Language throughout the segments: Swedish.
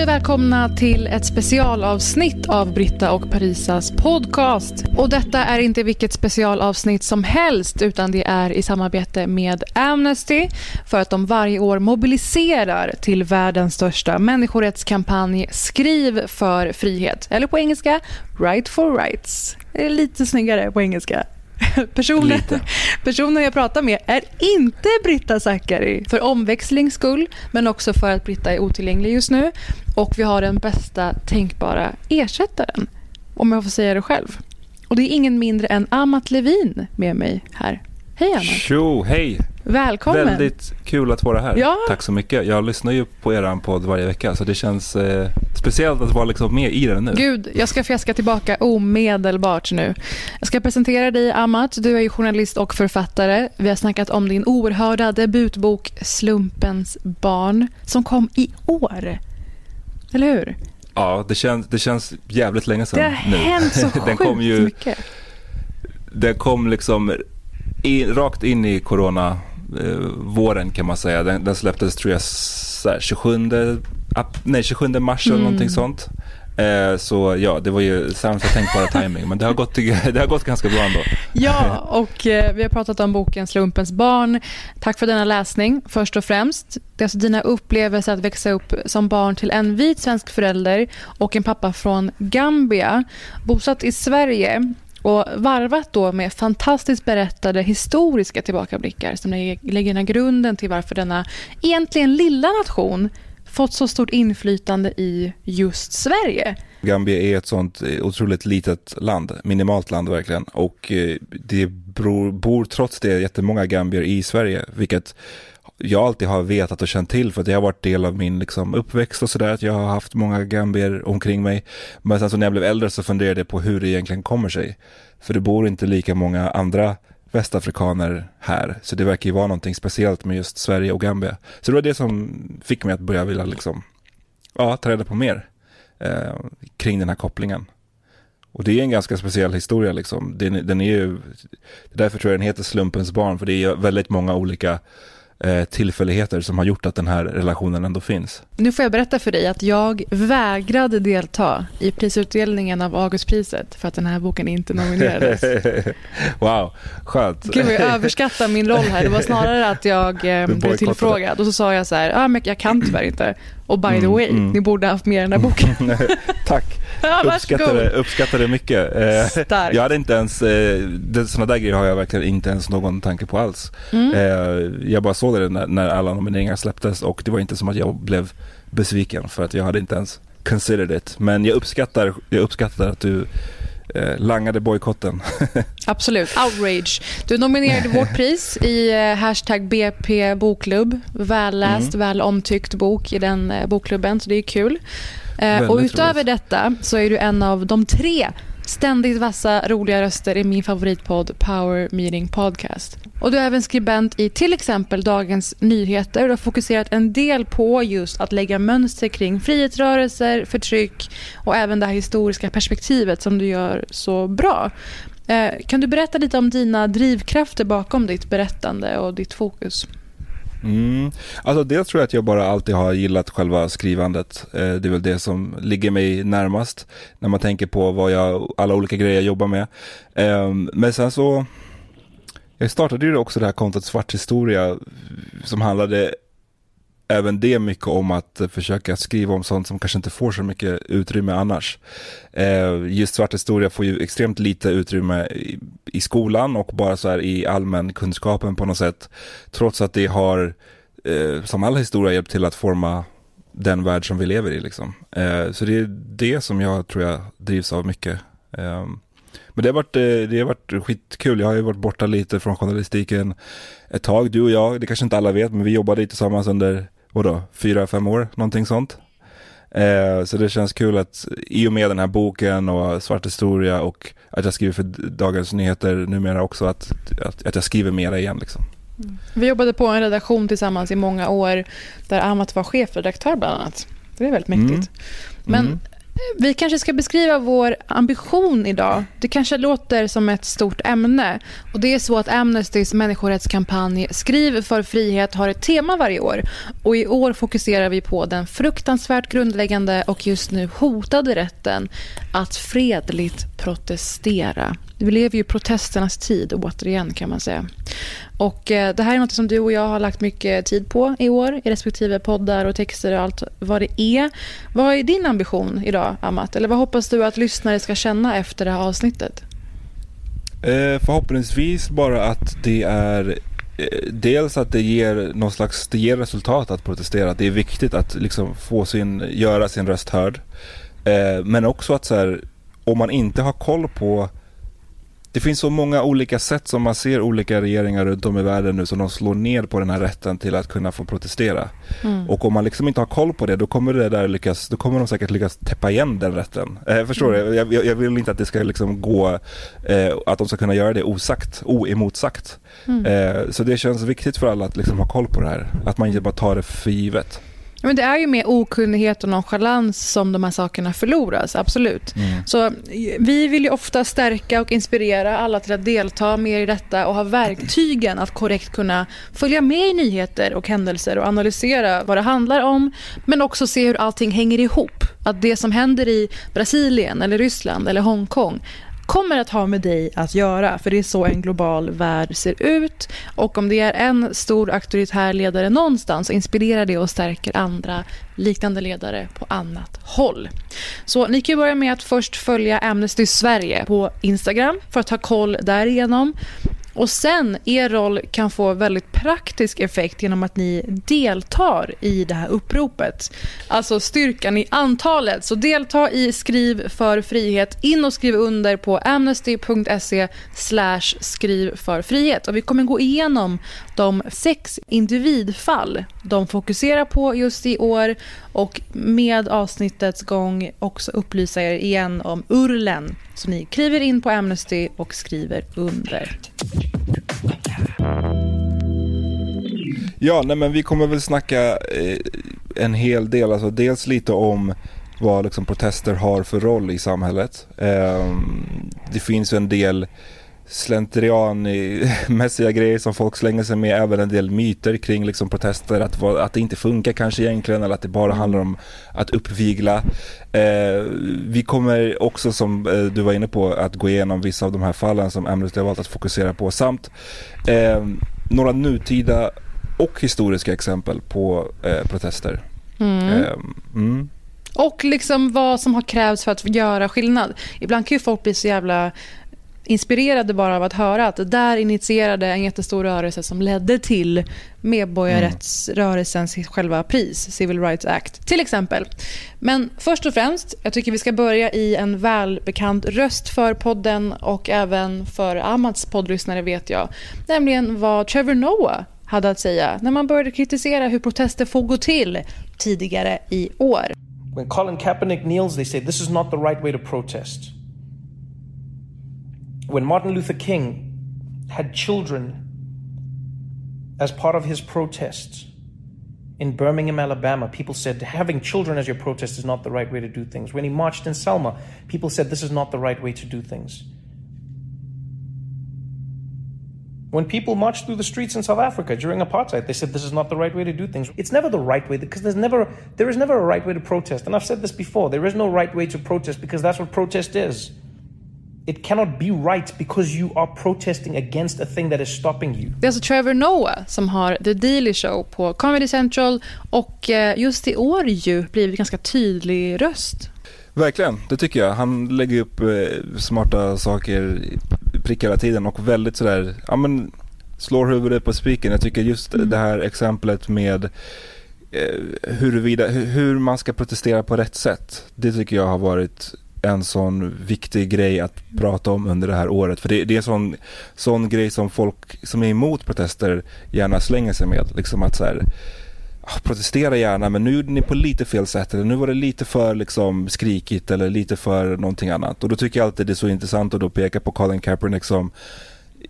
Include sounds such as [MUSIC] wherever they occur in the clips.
Hej och välkomna till ett specialavsnitt av Britta och Parisas podcast. Och detta är inte vilket specialavsnitt som helst utan det är i samarbete med Amnesty för att de varje år mobiliserar till världens största människorättskampanj Skriv för frihet. Eller på engelska, Right for Rights. Det är lite snyggare på engelska. [LAUGHS] Personen, Lite. personen jag pratar med är inte Britta Zackari. För omväxlings skull, men också för att Britta är otillgänglig just nu. Och vi har den bästa tänkbara ersättaren, om jag får säga det själv. Och det är ingen mindre än Amat Levin med mig här. Hej Amat. Tjo, hej! Välkommen. Väldigt kul att vara här. Ja. Tack så mycket. Jag lyssnar ju på er podd varje vecka så det känns eh, speciellt att vara liksom med i den nu. Gud, jag ska fjäska tillbaka omedelbart nu. Jag ska presentera dig, Amat. Du är ju journalist och författare. Vi har snackat om din oerhörda debutbok Slumpens barn, som kom i år. Eller hur? Ja, det känns, det känns jävligt länge sedan Det har nu. hänt så [LAUGHS] den kom ju, mycket. Den kom liksom i, rakt in i corona våren kan man säga. Den, den släpptes tror jag här, 27, ap, nej, 27 mars eller Mm. någonting sånt. Eh, så ja, det var ju sämsta tänkbara timing men det har, gått, [LAUGHS] det har gått ganska bra ändå. Ja, och eh, vi har pratat om boken Slumpens barn. Tack för denna läsning, först och främst. Det är alltså dina upplevelser att växa upp som barn till en vit svensk förälder och en pappa från Gambia, bosatt i Sverige och varvat då med fantastiskt berättade historiska tillbakablickar som lägger den grunden till varför denna egentligen lilla nation fått så stort inflytande i just Sverige. Gambia är ett sånt eh, otroligt litet land, minimalt land verkligen. Och eh, det bor, bor trots det jättemånga gambier i Sverige, vilket jag alltid har vetat och känt till för att det har varit del av min liksom, uppväxt och sådär, att jag har haft många gambier omkring mig. Men sen så när jag blev äldre så funderade jag på hur det egentligen kommer sig. För det bor inte lika många andra västafrikaner här, så det verkar ju vara någonting speciellt med just Sverige och Gambia. Så det var det som fick mig att börja vilja liksom, ja, ta reda på mer eh, kring den här kopplingen. Och det är en ganska speciell historia liksom. Den, den är ju, därför tror jag den heter Slumpens barn, för det är ju väldigt många olika eh, tillfälligheter som har gjort att den här relationen ändå finns. Nu får jag berätta för dig att jag vägrade delta i prisutdelningen av Augustpriset för att den här boken inte nominerades. [LAUGHS] wow, skönt. Gud jag överskattar min roll här. Det var snarare att jag [LAUGHS] eh, blev tillfrågad och så sa jag så här, ah, men jag kan tyvärr inte. Och by the Mm, way, mm. ni borde haft med den här boken. [LAUGHS] Tack, Ja, uppskattar det mycket. Eh, Starkt. jag hade inte ens, eh, sådana där grejer har jag verkligen inte ens någon tanke på alls. Mm. Eh, jag bara såg det när, när alla nomineringar släpptes och det var inte som att jag blev besviken för att jag hade inte ens considered it. Men jag uppskattar, jag uppskattar att du eh, langade bojkotten. [LAUGHS] Absolut. Outrage. Du nominerade [LAUGHS] vårt pris i hashtag BP bokklubb. Välläst, Mm. väl omtyckt bok i den bokklubben, så det är kul. Eh, och utöver detta så är du en av de tre ständigt vassa, roliga röster i min favoritpodd Power Meeting Podcast. Och du är även skribent i till exempel Dagens Nyheter. Du har fokuserat en del på just att lägga mönster kring frihetsrörelser, förtryck och även det här historiska perspektivet som du gör så bra. Eh, Kan du berätta lite om dina drivkrafter bakom ditt berättande och ditt fokus? Mm. Alltså dels tror jag att jag bara alltid har gillat själva skrivandet. Eh, det är väl det som ligger mig närmast när man tänker på vad jag, alla olika grejer jag jobbar med. Ehm, men sen så, jag startade ju också det här kontot Svart historia som handlade även det mycket om att försöka skriva om sånt som kanske inte får så mycket utrymme annars. Eh, just svart historia får ju extremt lite utrymme i, i skolan och bara så här i allmän kunskapen på något sätt. Trots att det har, eh, som all historia, hjälpt till att forma den värld som vi lever i. Liksom. Eh, så det är det som jag tror jag drivs av mycket. Eh, men det har, varit, eh, det har varit skitkul. Jag har ju varit borta lite från journalistiken ett tag. Du och jag, det kanske inte alla vet, men vi jobbade tillsammans under vadå, fyra, fem år, någonting sånt. Eh, så det känns kul att i och med den här boken och Svart historia och att jag skriver för Dagens Nyheter numera också, att, att, att jag skriver mera igen. Liksom. Mm. Vi jobbade på en redaktion tillsammans i många år där Amat var chefredaktör bland annat. Det är väldigt mäktigt. Mm. Men mm. Vi kanske ska beskriva vår ambition idag. Det kanske låter som ett stort ämne. Och Det är så att Amnestys människorättskampanj Skriv för frihet har ett tema varje år. Och I år fokuserar vi på den fruktansvärt grundläggande och just nu hotade rätten att fredligt protestera. Vi lever ju i protesternas tid återigen kan man säga. Och eh, det här är något som du och jag har lagt mycket tid på i år i respektive poddar och texter och allt vad det är. Vad är din ambition idag, Amat? Eller vad hoppas du att lyssnare ska känna efter det här avsnittet? Eh, förhoppningsvis bara att det är eh, dels att det ger någon slags, det ger resultat att protestera. Det är viktigt att liksom få sin, göra sin röst hörd. Eh, men också att så här, om man inte har koll på det finns så många olika sätt som man ser olika regeringar runt om i världen nu som de slår ner på den här rätten till att kunna få protestera. Mm. Och om man liksom inte har koll på det då kommer det där lyckas, då kommer de säkert lyckas täppa igen den rätten. Eh, förstår mm. du? Jag, jag, vill inte att det ska liksom gå, eh, att de ska kunna göra det osagt, oemotsagt. Mm. Eh, så det känns viktigt för alla att liksom ha koll på det här. Att man inte bara tar det för givet. Men det är ju med okunnighet och nonchalans som de här sakerna förloras, absolut. Mm. Så vi vill ju ofta stärka och inspirera alla till att delta mer i detta och ha verktygen att korrekt kunna följa med i nyheter och händelser och analysera vad det handlar om, men också se hur allting hänger ihop. Att det som händer i Brasilien, eller Ryssland eller Hongkong kommer att ha med dig att göra. För det är så en global värld ser ut. Och om det är en stor auktoritär ledare någonstans så inspirerar det och stärker andra liknande ledare på annat håll. Så ni kan börja med att först följa Amnesty Sverige på Instagram för att ha koll därigenom. Och sen, er roll kan få väldigt praktisk effekt genom att ni deltar i det här uppropet. Alltså styrkan i antalet. Så delta i Skriv för frihet. In och skriv under på amnesty.se slash skriv för frihet. Och vi kommer gå igenom de sex individfall de fokuserar på just i år och med avsnittets gång också upplysa er igen om urlen. Så ni kliver in på Amnesty och skriver under. Ja, nej, men vi kommer väl snacka eh, en hel del. Alltså dels lite om vad liksom, protester har för roll i samhället. Eh, det finns en del slentrianmässiga grejer som folk slänger sig med, även en del myter kring liksom protester, att, att det inte funkar kanske egentligen eller att det bara handlar om att uppvigla. Eh, vi kommer också som eh, du var inne på att gå igenom vissa av de här fallen som Amnesty har valt att fokusera på samt eh, några nutida och historiska exempel på eh, protester. Mm. Ehm, mm. Och liksom vad som har krävts för att göra skillnad. Ibland kan ju folk bli så jävla inspirerade bara av att höra att det där initierade en jättestor rörelse som ledde till medborgarrättsrörelsens själva pris, Civil Rights Act, till exempel. Men först och främst, jag tycker vi ska börja i en välbekant röst för podden och även för Amats poddlyssnare vet jag, nämligen vad Trevor Noah hade att säga när man började kritisera hur protester får gå till tidigare i år. When Colin Kaepernick kneels, they say this is not the right way to protest. When Martin Luther King had children as part of his protests in Birmingham, Alabama, people said having children as your protest is not the right way to do things. When he marched in Selma, people said this is not the right way to do things. When people marched through the streets in South Africa during apartheid, they said this is not the right way to do things. It's never the right way because there's never there is never a right way to protest. And I've said this before. There is no right way to protest because that's what protest is. It cannot be right because you are protesting against a thing that is stopping you. Det är alltså Trevor Noah som har The Daily Show på Comedy Central och eh, just i år ju blivit ganska tydlig röst. Verkligen, det tycker jag. Han lägger upp eh, smarta saker prick hela tiden och väldigt sådär, ja men slår huvudet på spiken. Jag tycker just mm. det här exemplet med eh, huruvida, hur man ska protestera på rätt sätt. Det tycker jag har varit en sån viktig grej att prata om under det här året. För det, det är en sån, sån grej som folk som är emot protester gärna slänger sig med. Liksom att så här, ah, protestera gärna men nu är ni på lite fel sätt eller nu var det lite för liksom skrikigt eller lite för någonting annat. Och då tycker jag alltid det är så intressant att då peka på Colin Kaepernick som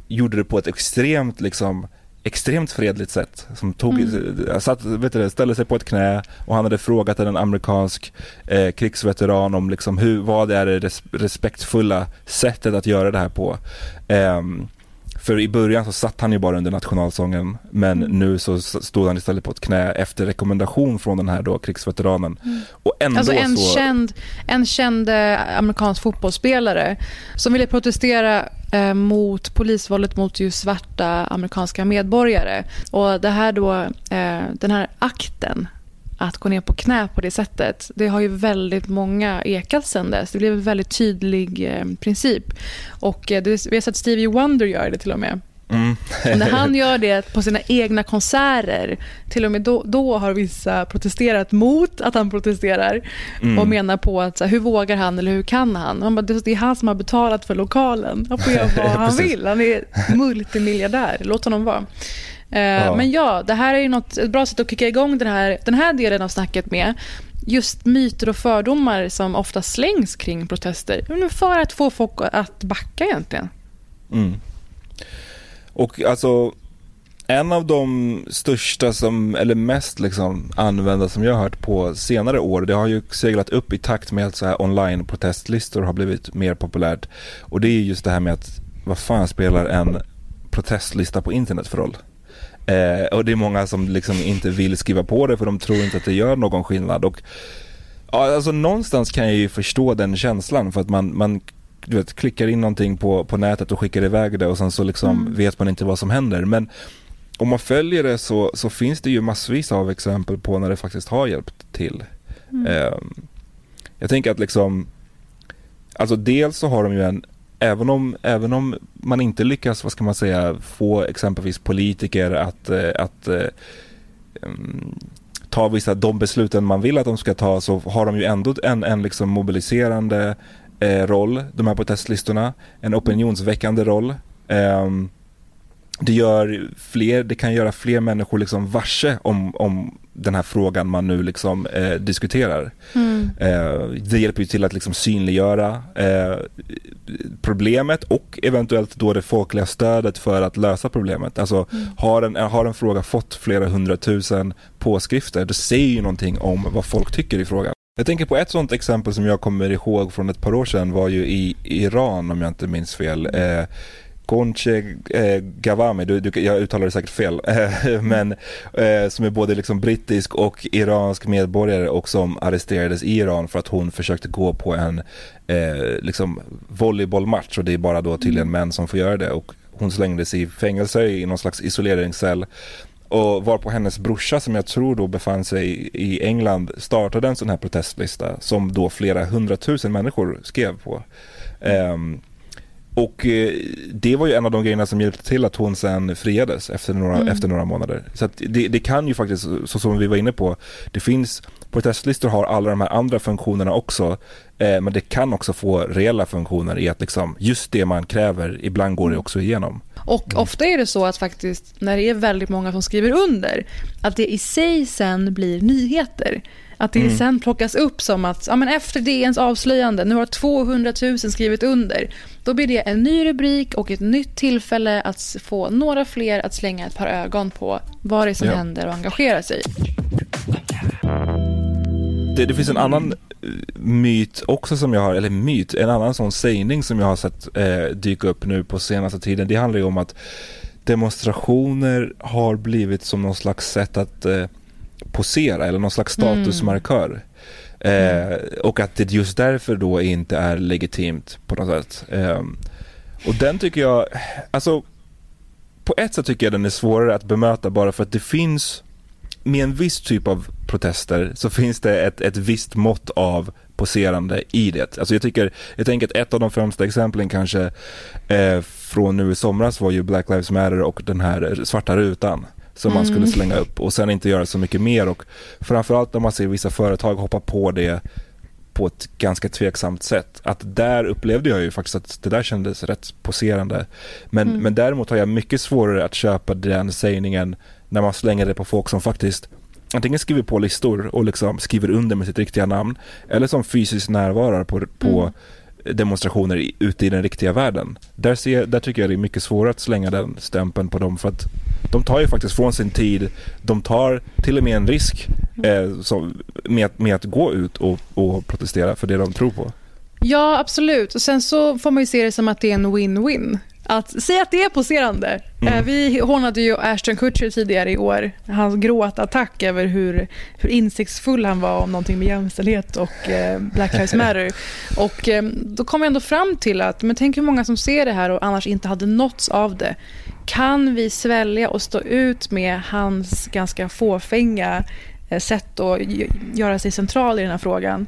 gjorde det på ett extremt liksom extremt fredligt sätt. Som tog, mm. satt, vet du, ställde sig på ett knä och han hade frågat en amerikansk eh, krigsveteran om liksom hur, vad är det res respektfulla sättet att göra det här på. Um, för i början så satt han ju bara under nationalsången men mm. nu så stod han istället på ett knä efter rekommendation från den här då krigsveteranen. Mm. Och ändå alltså en, så... känd, en känd eh, amerikansk fotbollsspelare som ville protestera eh, mot polisvåldet mot just svarta amerikanska medborgare. Och det här då, eh, den här akten att gå ner på knä på det sättet. Det har ju väldigt många ekat sen dess. Det blev en väldigt tydlig eh, princip. Och eh, det, vi har sett Stevie Wonder göra det till och med. Mm. när han gör det på sina egna konserter, till och med då, då har vissa protesterat mot att han protesterar mm. och menar på att så här, hur vågar han eller hur kan han? Man bara, det är han som har betalat för lokalen. Han får göra [LAUGHS] vad han vill. Han är multimiljardär. Låt honom vara. Eh, ja. Men ja, det här är något, ett bra sätt att kicka igång den här, den här delen av snacket med. Just myter och fördomar som ofta slängs kring protester. För att få folk att backa egentligen. Mm. Och alltså en av de största som, eller mest liksom använda som jag har hört på senare år, det har ju seglat upp i takt med att så här online protestlistor har blivit mer populärt. Och det är just det här med att vad fan spelar en protestlista på internet för roll? Eh, och det är många som liksom inte vill skriva på det för de tror inte att det gör någon skillnad. Och, ja, alltså någonstans kan jag ju förstå den känslan för att man, man du vet, klickar in någonting på, på nätet och skickar iväg det och sen så liksom mm. vet man inte vad som händer. Men om man följer det så, så finns det ju massvis av exempel på när det faktiskt har hjälpt till. Mm. Eh, jag tänker att liksom, alltså dels så har de ju en även om, även om man inte lyckas, vad ska man säga, få exempelvis politiker att, eh, att um, ta vissa, de besluten man vill att de ska ta så har de ju ändå en, en liksom mobiliserande eh, roll, de här protestlistorna, en opinionsväckande roll. Um, det, gör fler, det kan göra fler människor liksom varse om, om den här frågan man nu liksom, eh, diskuterar. Mm. Eh, det hjälper ju till att liksom synliggöra eh, problemet och eventuellt då det folkliga stödet för att lösa problemet. Alltså mm. har, en, har en fråga fått flera hundratusen påskrifter, det säger ju någonting om vad folk tycker i frågan. Jag tänker på ett sånt exempel som jag kommer ihåg från ett par år sedan var ju i Iran om jag inte minns fel. Eh, Conche eh, Gavami, du, du, jag uttalar det säkert fel, eh, men eh, som är både liksom brittisk och iransk medborgare och som arresterades i Iran för att hon försökte gå på en eh, liksom volleybollmatch. Och det är bara då tydligen mm. män som får göra det. Och hon slängdes i fängelse i någon slags isoleringscell och var på hennes brorsa som jag tror då befann sig i England startade en sån här protestlista som då flera hundratusen människor skrev på. Um, och eh, det var ju en av de grejerna som hjälpte till att hon sen friades efter några, mm. efter några månader. Så det, det, kan ju faktiskt, så som vi var inne på, det finns, protestlistor har alla de här andra funktionerna också, eh, men det kan också få reella funktioner i att liksom, just det man kräver, ibland går det också igenom. Och mm. ofta är det så att faktiskt när det är väldigt många som skriver under, att det i sig sen blir nyheter. Att det mm. sen plockas upp som att ja, men efter DNs avslöjande, nu har 200 000 skrivit under. Då blir det en ny rubrik och ett nytt tillfälle att få några fler att slänga ett par ögon på vad det är som ja. händer och engagera sig. Det, det, finns en annan myt också som jag har, eller myt, en annan sån sägning som jag har sett eh, dyka upp nu på senaste tiden. Det handlar ju om att demonstrationer har blivit som någon slags sätt att eh, posera eller någon slags statusmarkör. Eh, och att det just därför då inte är legitimt på något sätt. Eh, och den tycker jag, alltså på ett sätt tycker jag den är svårare att bemöta bara för att det finns med en viss typ av protester så finns det ett, ett visst mått av poserande i det. Alltså jag tycker, jag tänker att ett av de främsta exemplen kanske eh, från nu i somras var ju Black Lives Matter och den här svarta rutan som man skulle slänga upp och sen inte göra så mycket mer och framförallt när man ser vissa företag hoppa på det på ett ganska tveksamt sätt. Att där upplevde jag ju faktiskt att det där kändes rätt poserande. Men, Mm. men däremot har jag mycket svårare att köpa den sägningen när man slänger det på folk som faktiskt antingen skriver på listor och liksom skriver under med sitt riktiga namn eller som fysiskt närvarar på, på demonstrationer i, ute i den riktiga världen. Där, ser, där tycker jag det är mycket svårare att slänga den stämpeln på dem för att de tar ju faktiskt från sin tid, de tar till och med en risk eh, som, med, att- med att gå ut och, och protestera för det de tror på. Ja, absolut. Och sen så får man ju se det som att det är en win-win. Att säga att det är poserande. Eh, Vi hånade ju Ashton Kutcher tidigare i år. Hans gråtattack över hur, hur insiktsfull han var om någonting med jämställdhet och eh, Black Lives Matter. [LAUGHS] Och eh, då kom jag ändå fram till att, men tänk hur många som ser det här och annars inte hade nåtts av det. Kan vi svälja och stå ut med hans ganska fåfänga sätt att göra sig central i den här frågan?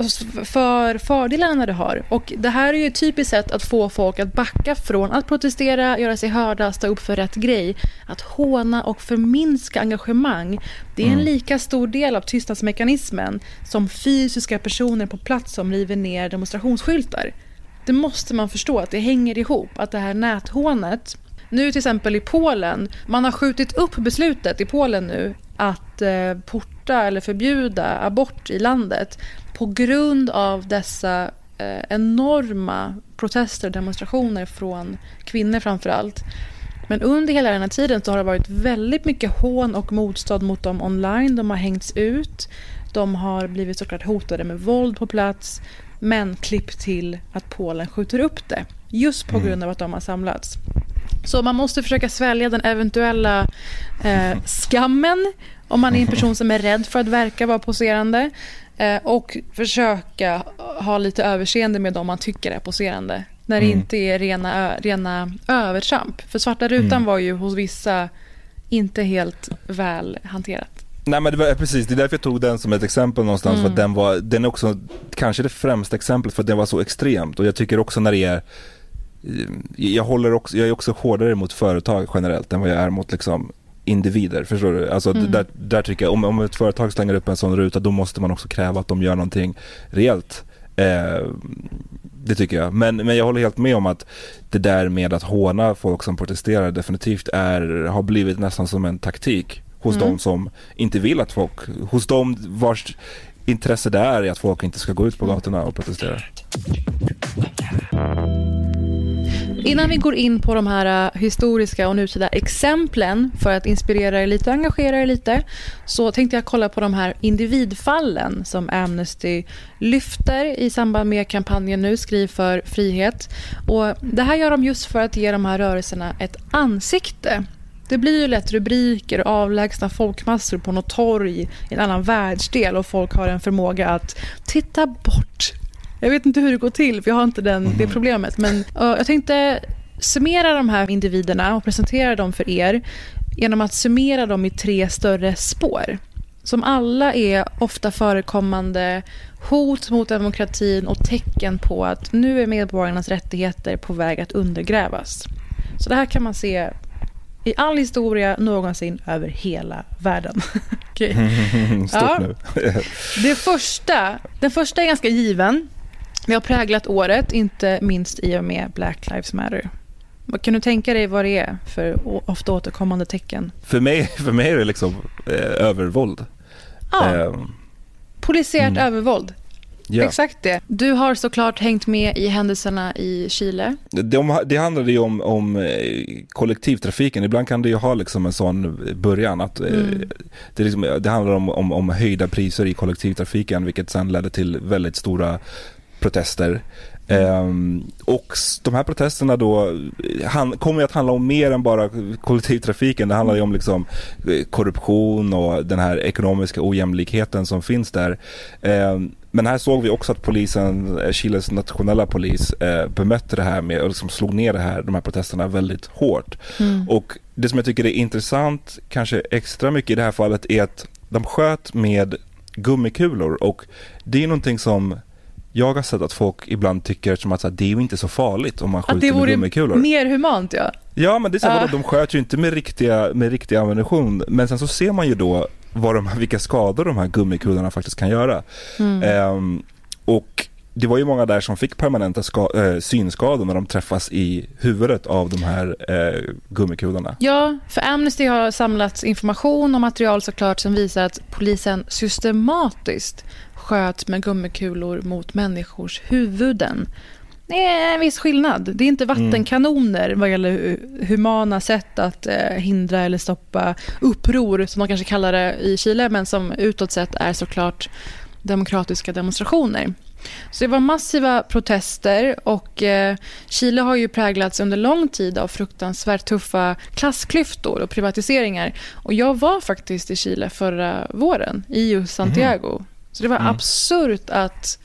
S- för fördelarna det har. Och det här är ju ett typiskt sätt att få folk att backa från att protestera, göra sig hörda, stå upp för rätt grej. Att håna och förminska engagemang. Det är en lika stor del av tystnadsmekanismen som fysiska personer på plats som river ner demonstrationsskyltar. Det måste man förstå, att det hänger ihop. Att det här näthånet nu till exempel i Polen, man har skjutit upp beslutet i Polen nu att eh, porta eller förbjuda abort i landet på grund av dessa eh, enorma protester och demonstrationer från kvinnor framför allt. Men under hela den här tiden så har det varit väldigt mycket hån och motstånd mot dem online. De har hängts ut, de har blivit såklart hotade med våld på plats men klipp till att Polen skjuter upp det just på grund av att de har samlats. Så man måste försöka svälja den eventuella eh, skammen om man är en person som är rädd för att verka vara poserande eh, och försöka ha lite överseende med dem man tycker är poserande. När det inte är rena, rena övertramp. För svarta rutan var ju hos vissa inte helt väl hanterat. Nej men det var precis, det är därför jag tog den som ett exempel någonstans Mm. för att den var, den är också kanske det främsta exemplet för att den var så extremt och jag tycker också när det är jag håller också, jag är också hårdare mot företag generellt än vad jag är mot liksom individer, förstår du? Alltså Mm. där, där tycker jag, om, om ett företag slänger upp en sån ruta då måste man också kräva att de gör någonting reellt. Eh, det tycker jag. Men, men jag håller helt med om att det där med att håna folk som protesterar definitivt är, har blivit nästan som en taktik hos Mm. de som inte vill att folk, hos de vars intresse det är att folk inte ska gå ut på gatorna och protestera. Innan vi går in på de här eh, historiska och nutida exemplen för att inspirera er lite och engagera er lite så tänkte jag kolla på de här individfallen som Amnesty lyfter i samband med kampanjen nu Skriv för frihet. Och det här gör de just för att ge de här rörelserna ett ansikte. Det blir ju lätt rubriker och avlägsna folkmassor på något torg i en annan världsdel och folk har en förmåga att titta bort jag vet inte hur det går till, för jag har inte den, det problemet. Men uh, jag tänkte summera de här individerna och presentera dem för er genom att summera dem i tre större spår som alla är ofta förekommande hot mot demokratin och tecken på att nu är medborgarnas rättigheter på väg att undergrävas. Så det här kan man se i all historia någonsin över hela världen. [LAUGHS] [LAUGHS] Stort Ja. nu. [LAUGHS] Det första, den första är ganska given. Vi har präglat året, inte minst i och med Black Lives Matter. Vad Kan du tänka dig vad det är för ofta återkommande tecken? för, mig, [LAUGHS] för mig är det liksom eh, övervåld. Ja, Eh, polisiärt mm. övervåld. ja. Exakt det. Du har såklart hängt med i händelserna i Chile. De, det handlade ju om, om eh, kollektivtrafiken. Ibland kan det ju ha liksom en sån början. Att, eh, Mm. det, liksom, det handlar om, om, om höjda priser i kollektivtrafiken vilket sen ledde till väldigt stora protester. Um, och de här protesterna då han, kommer att handla om mer än bara kollektivtrafiken. Det handlar ju om liksom eh, korruption och den här ekonomiska ojämlikheten som finns där. Um, men här såg vi också att polisen, eh, Chiles nationella polis, eh, bemötte det här med, och liksom slog ner det här, de här protesterna väldigt hårt. Mm. Och det som jag tycker är intressant, kanske extra mycket i det här fallet, är att de sköt med gummikulor och det är någonting som jag har sett att folk ibland tycker som att det är ju inte så farligt om man skjuter med gummikulor. Att det vore mer humant ja. Ja men det är så, uh. de sköt ju inte med riktiga, med riktiga ammunition men sen så ser man ju då vad de, vilka skador de här gummikulorna faktiskt kan göra. Mm. Um, och det var ju många där som fick permanenta ska, äh, synskador när de träffas i huvudet av de här äh, gummikulorna. Ja, för Amnesty har samlat information och material såklart som visar att polisen systematiskt sköt med gummikulor mot människors huvuden. Det är en viss skillnad. Det är inte vattenkanoner vad gäller humana sätt att eh, hindra eller stoppa uppror, som de kanske kallar det i Chile, men som utåt sett är såklart demokratiska demonstrationer. Så det var massiva protester och eh, Chile har ju präglats under lång tid av fruktansvärt tuffa klassklyftor och privatiseringar. Och jag var faktiskt i Chile förra våren, i just Santiago. Mm. Så det var mm. absurt att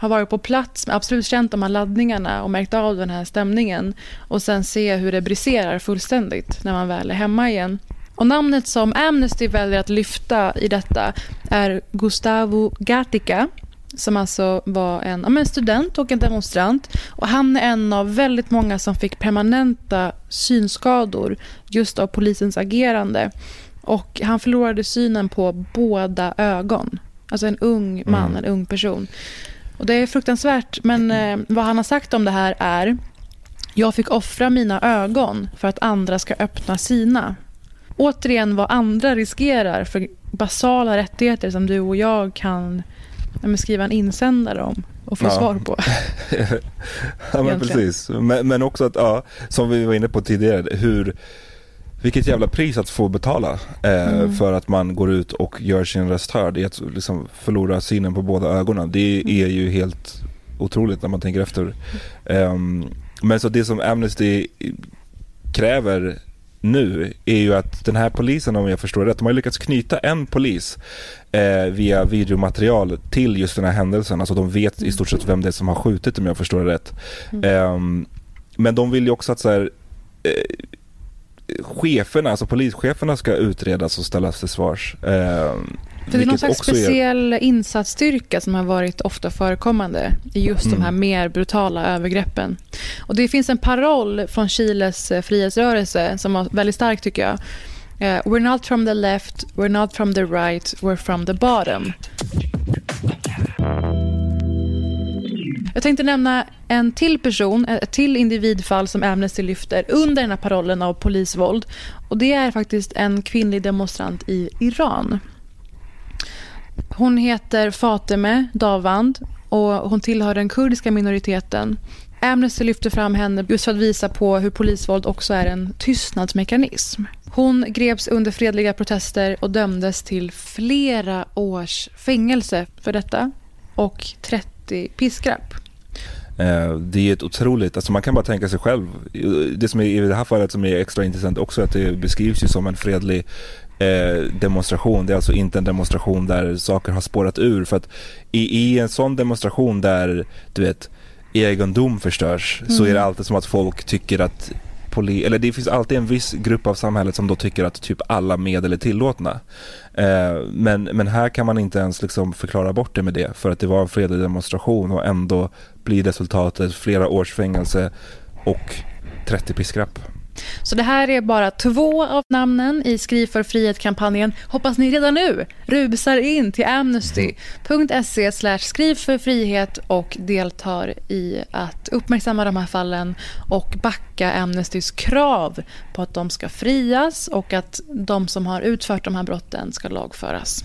ha varit på plats, absolut känt de här laddningarna och märkt av den här stämningen och sen se hur det briserar fullständigt när man väl är hemma igen. Och namnet som Amnesty väljer att lyfta i detta är Gustavo Gatica som alltså var en, ja, en student och en demonstrant. Och han är en av väldigt många som fick permanenta synskador just av polisens agerande. Och han förlorade synen på båda ögon. Alltså en ung man, mm. en ung person. Och Det är fruktansvärt, men eh, vad han har sagt om det här är jag fick offra mina ögon för att andra ska öppna sina. Återigen vad andra riskerar för basala rättigheter som du och jag kan skriva en insändare om och få ja. svar på. [LAUGHS] ja, men precis. Men, men, också att, ja, som vi var inne på tidigare, hur vilket jävla pris att få betala eh, mm. för att man går ut och gör sin röst hörd. I att liksom förlora synen på båda ögonen. Det är ju helt otroligt när man tänker efter. Um, men så det som Amnesty kräver nu är ju att den här polisen, om jag förstår rätt, de har lyckats knyta en polis eh, via videomaterial till just den här händelsen. Alltså de vet i stort sett vem det är som har skjutit om jag förstår det rätt. Mm. Um, men de vill ju också att så här, eh, cheferna, alltså polischeferna ska utredas och ställas till svars. Eh, det är någon slags speciell är... insatsstyrka som har varit ofta förekommande i just mm. de här mm. mer brutala övergreppen. Och det finns en paroll från Chiles eh, frihetsrörelse som var väldigt stark tycker jag. Uh, we're not from the left, we're not from the right, we're from the bottom. Jag tänkte nämna en till person, ett till individfall som Amnesty lyfter under den här parollen av polisvåld. Och Det är faktiskt en kvinnlig demonstrant i Iran. Hon heter Fateme Davand och hon tillhör den kurdiska minoriteten. Amnesty lyfter fram henne just för att visa på hur polisvåld också är en tystnadsmekanism. Hon greps under fredliga protester och dömdes till flera års fängelse för detta och 30 piskrapp. Eh, det är ett otroligt, alltså man kan bara tänka sig själv. Det som är i det här fallet som är extra intressant också är att det beskrivs ju som en fredlig eh, demonstration. Det är alltså inte en demonstration där saker har spårat ur. För att i, i en sån demonstration där, du vet, egendom förstörs mm. så är det mm. alltid som att folk tycker att poli eller det finns alltid en viss grupp av samhället som då tycker att typ alla medel är tillåtna. Eh, men, men här kan man inte ens liksom förklara bort det med det för att det var en fredlig demonstration och ändå blir resultatet flera års fängelse och 30 piskrapp. Så det här är bara två av namnen i Skriv för frihet-kampanjen. Hoppas ni redan nu rusar in till amnesty.se skriv för frihet och deltar i att uppmärksamma de här fallen och backa Amnestys krav på att de ska frias och att de som har utfört de här brotten ska lagföras.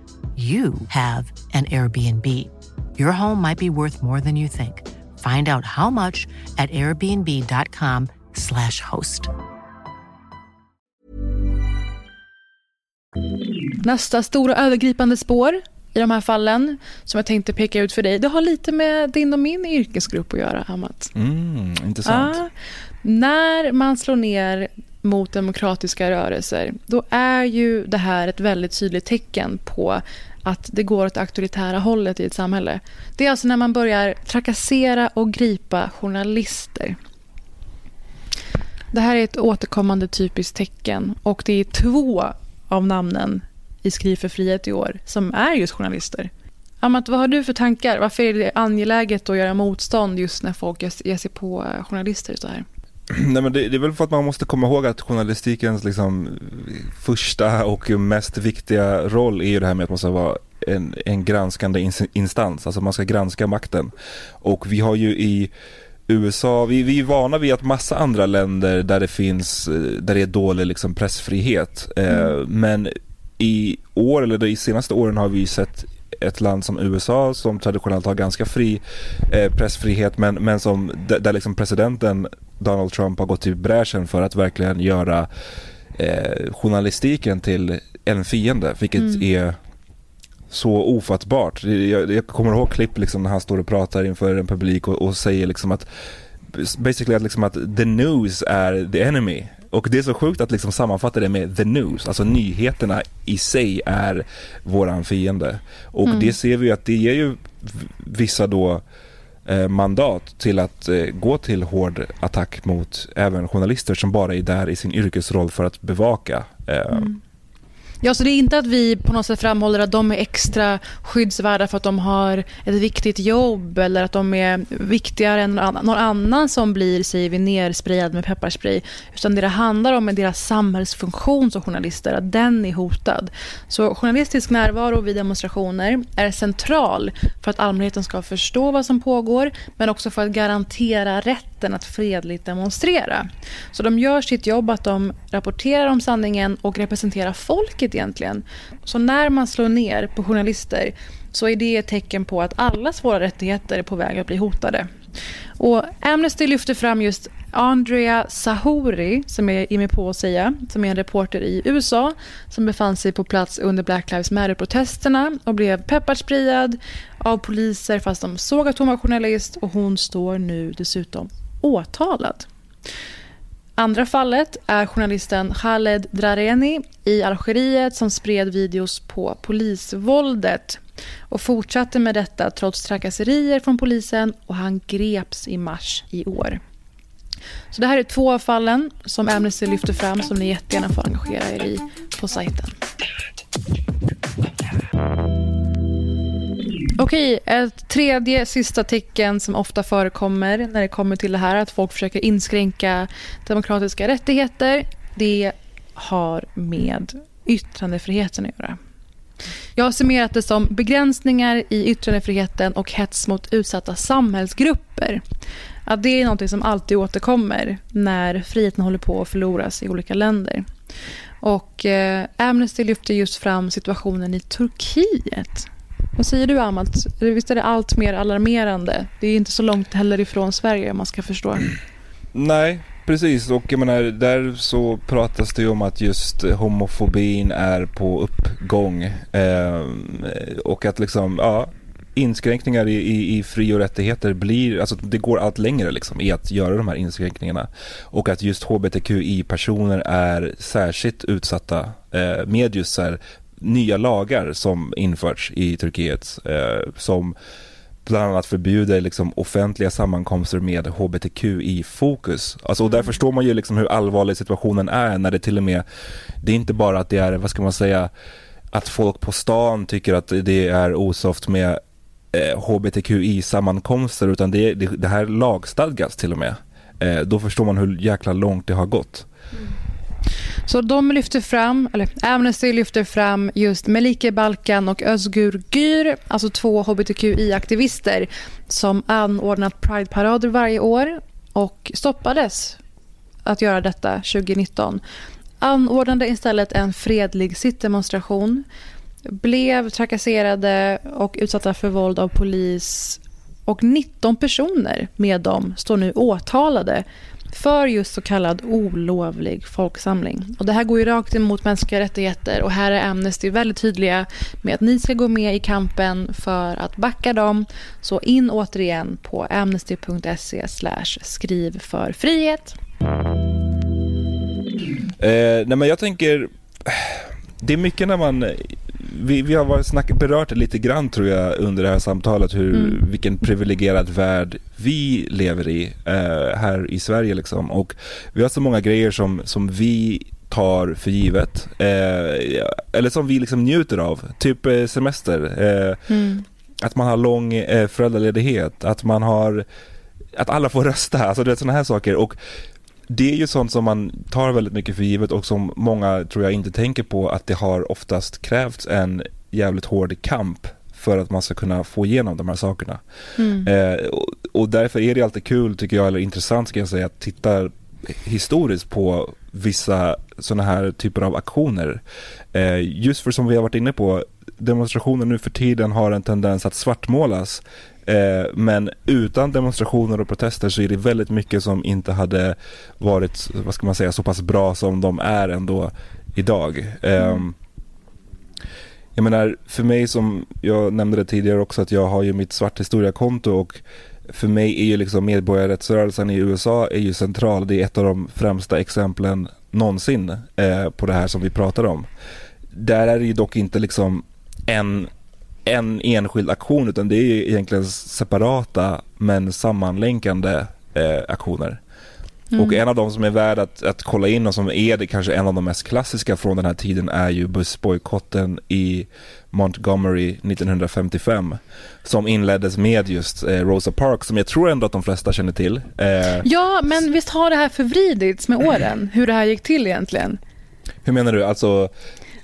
you have an Airbnb. Your home might be worth more than you think. Find out how much at airbnb.com/slash host. Nästa stora övergripande spår i de här fallen som jag tänkte peka ut för dig, det har lite med din och min yrkesgrupp att göra, Amat. Mm, intressant. Ja, när man slår ner mot demokratiska rörelser, då är ju det här ett väldigt tydligt tecken på att det går åt det auktoritära hållet i ett samhälle. Det är alltså när man börjar trakassera och gripa journalister. Det här är ett återkommande typiskt tecken och det är två av namnen i Skriv för frihet i år som är just journalister. Amat, vad har du för tankar? Varför är det angeläget att göra motstånd just när folk ger sig på journalister så här? [CLEARS THROAT] Nej, men det, det, är väl för att man måste komma ihåg att journalistikens liksom, första och mest viktiga roll är ju det här med att man ska vara en, en granskande instans, alltså man ska granska makten. Och vi har ju i USA, vi, vi är vana vid att massa andra länder där det finns, där det är dålig liksom pressfrihet. Eh, mm. Eh, men i år, eller de senaste åren har vi sett ett land som USA som traditionellt har ganska fri eh, pressfrihet men, men som, där, där liksom presidenten Donald Trump har gått i bräschen för att verkligen göra eh, journalistiken till en fiende, vilket mm. är så ofattbart. Jag, jag, kommer ihåg klipp liksom när han står och pratar inför en publik och, och säger liksom att basically att, liksom att the news är the enemy. Och det är så sjukt att liksom sammanfatta det med the news, alltså nyheterna i sig är våran fiende. Och mm. det ser vi att det ger ju vissa då Eh, mandat till att eh, gå till hård attack mot även journalister som bara är där i sin yrkesroll för att bevaka eh, mm. Ja, så det är inte att vi på något sätt framhåller att de är extra skyddsvärda för att de har ett viktigt jobb eller att de är viktigare än någon annan som blir, säger vi, nersprayad med pepparspray. Utan det det handlar om är deras samhällsfunktion som journalister, att den är hotad. Så journalistisk närvaro vid demonstrationer är central för att allmänheten ska förstå vad som pågår men också för att garantera rätten att fredligt demonstrera. Så de gör sitt jobb att de rapporterar om sanningen och representerar folket viktigt egentligen. Så när man slår ner på journalister så är det ett tecken på att allas våra rättigheter är på väg att bli hotade. Och Amnesty lyfter fram just Andrea Sahori, som jag ger mig på att säga, som är en reporter i USA som befann sig på plats under Black Lives Matter-protesterna och blev pepparsprayad av poliser fast de såg att hon var journalist och hon står nu dessutom åtalad. Andra fallet är journalisten Khaled Drareni i Algeriet som spred videos på polisvåldet och fortsatte med detta trots trakasserier från polisen och han greps i mars i år. Så det här är två av fallen som Amnesty lyfter fram som ni jättegärna får engagera er i på sajten. Okej, ett tredje sista tecken som ofta förekommer när det kommer till det här att folk försöker inskränka demokratiska rättigheter, det har med yttrandefriheten att göra. Jag har summerat det som begränsningar i yttrandefriheten och hets mot utsatta samhällsgrupper. Att det är något som alltid återkommer när friheten håller på att förloras i olika länder. Och eh, Amnesty lyfter just fram situationen i Turkiet vad säger du, Amat? Visst är det allt mer alarmerande? Det är inte så långt heller ifrån Sverige, om man ska förstå. Nej, precis. Och jag menar, där så pratas det ju om att just homofobin är på uppgång. Eh, och att liksom, ja, inskränkningar i, i, i fri och rättigheter blir, alltså det går allt längre liksom i att göra de här inskränkningarna. Och att just hbtqi-personer är särskilt utsatta eh, med just så här, nya lagar som införts i Turkiet eh, som bland annat förbjuder liksom offentliga sammankomster med hbtqi-fokus. Alltså, och där förstår man ju liksom hur allvarlig situationen är när det till och med, det är inte bara att det är, vad ska man säga, att folk på stan tycker att det är osoft med eh, hbtqi-sammankomster utan det, det, det, här lagstadgas till och med. Eh, då förstår man hur jäkla långt det har gått. Mm. Så de lyfter fram, eller Amnesty lyfter fram just Melike Balkan och Özgur Gür, alltså två hbtqi-aktivister som anordnat Pride-parader varje år och stoppades att göra detta 2019. Anordnade istället en fredlig sittdemonstration, blev trakasserade och utsatta för våld av polis och 19 personer med dem står nu åtalade för just så kallad olovlig folksamling. Och det här går ju rakt emot mänskliga rättigheter och här är Amnesty väldigt tydliga med att ni ska gå med i kampen för att backa dem. Så in återigen på amnesty.se skriv för frihet. Eh, nej men jag tänker, det är mycket när man vi, vi har snack, berört det lite grann tror jag under det här samtalet, hur, mm. vilken privilegierad värld vi lever i eh, här i Sverige. Liksom. Och vi har så många grejer som, som vi tar för givet. Eh, eller som vi liksom njuter av. Typ eh, semester. Eh, mm. Att man har lång eh, föräldraledighet. Att man har att alla får rösta. Alltså det är sådana här saker. Och det är ju sånt som man tar väldigt mycket för givet och som många tror jag inte tänker på att det har oftast krävts en jävligt hård kamp för att man ska kunna få igenom de här sakerna. Mm. Eh, och, och, därför är det alltid kul tycker jag, eller intressant ska jag säga, att titta historiskt på vissa sådana här typer av aktioner. Eh, just för som vi har varit inne på, demonstrationer nu för tiden har en tendens att svartmålas Eh, men utan demonstrationer och protester så är det väldigt mycket som inte hade varit, vad ska man säga, så pass bra som de är ändå idag. Eh. Jag menar, för mig som jag nämnde det tidigare också att jag har ju mitt svarthistoria-konto och för mig är ju liksom medborgarrättsrörelsen i USA är ju central. Det är ett av de främsta exemplen någonsin eh, på det här som vi pratar om. Där är det ju dock inte liksom en en enskild aktion utan det är egentligen separata men sammanlänkande eh, aktioner. Mm. Och en av de som är värd att, att kolla in och som är det kanske en av de mest klassiska från den här tiden är ju bussbojkotten i Montgomery 1955 som inleddes med just eh, Rosa Parks som jag tror ändå att de flesta känner till. Eh, ja, men visst har det här förvridits med åren, hur det här gick till egentligen? Hur menar du? Alltså...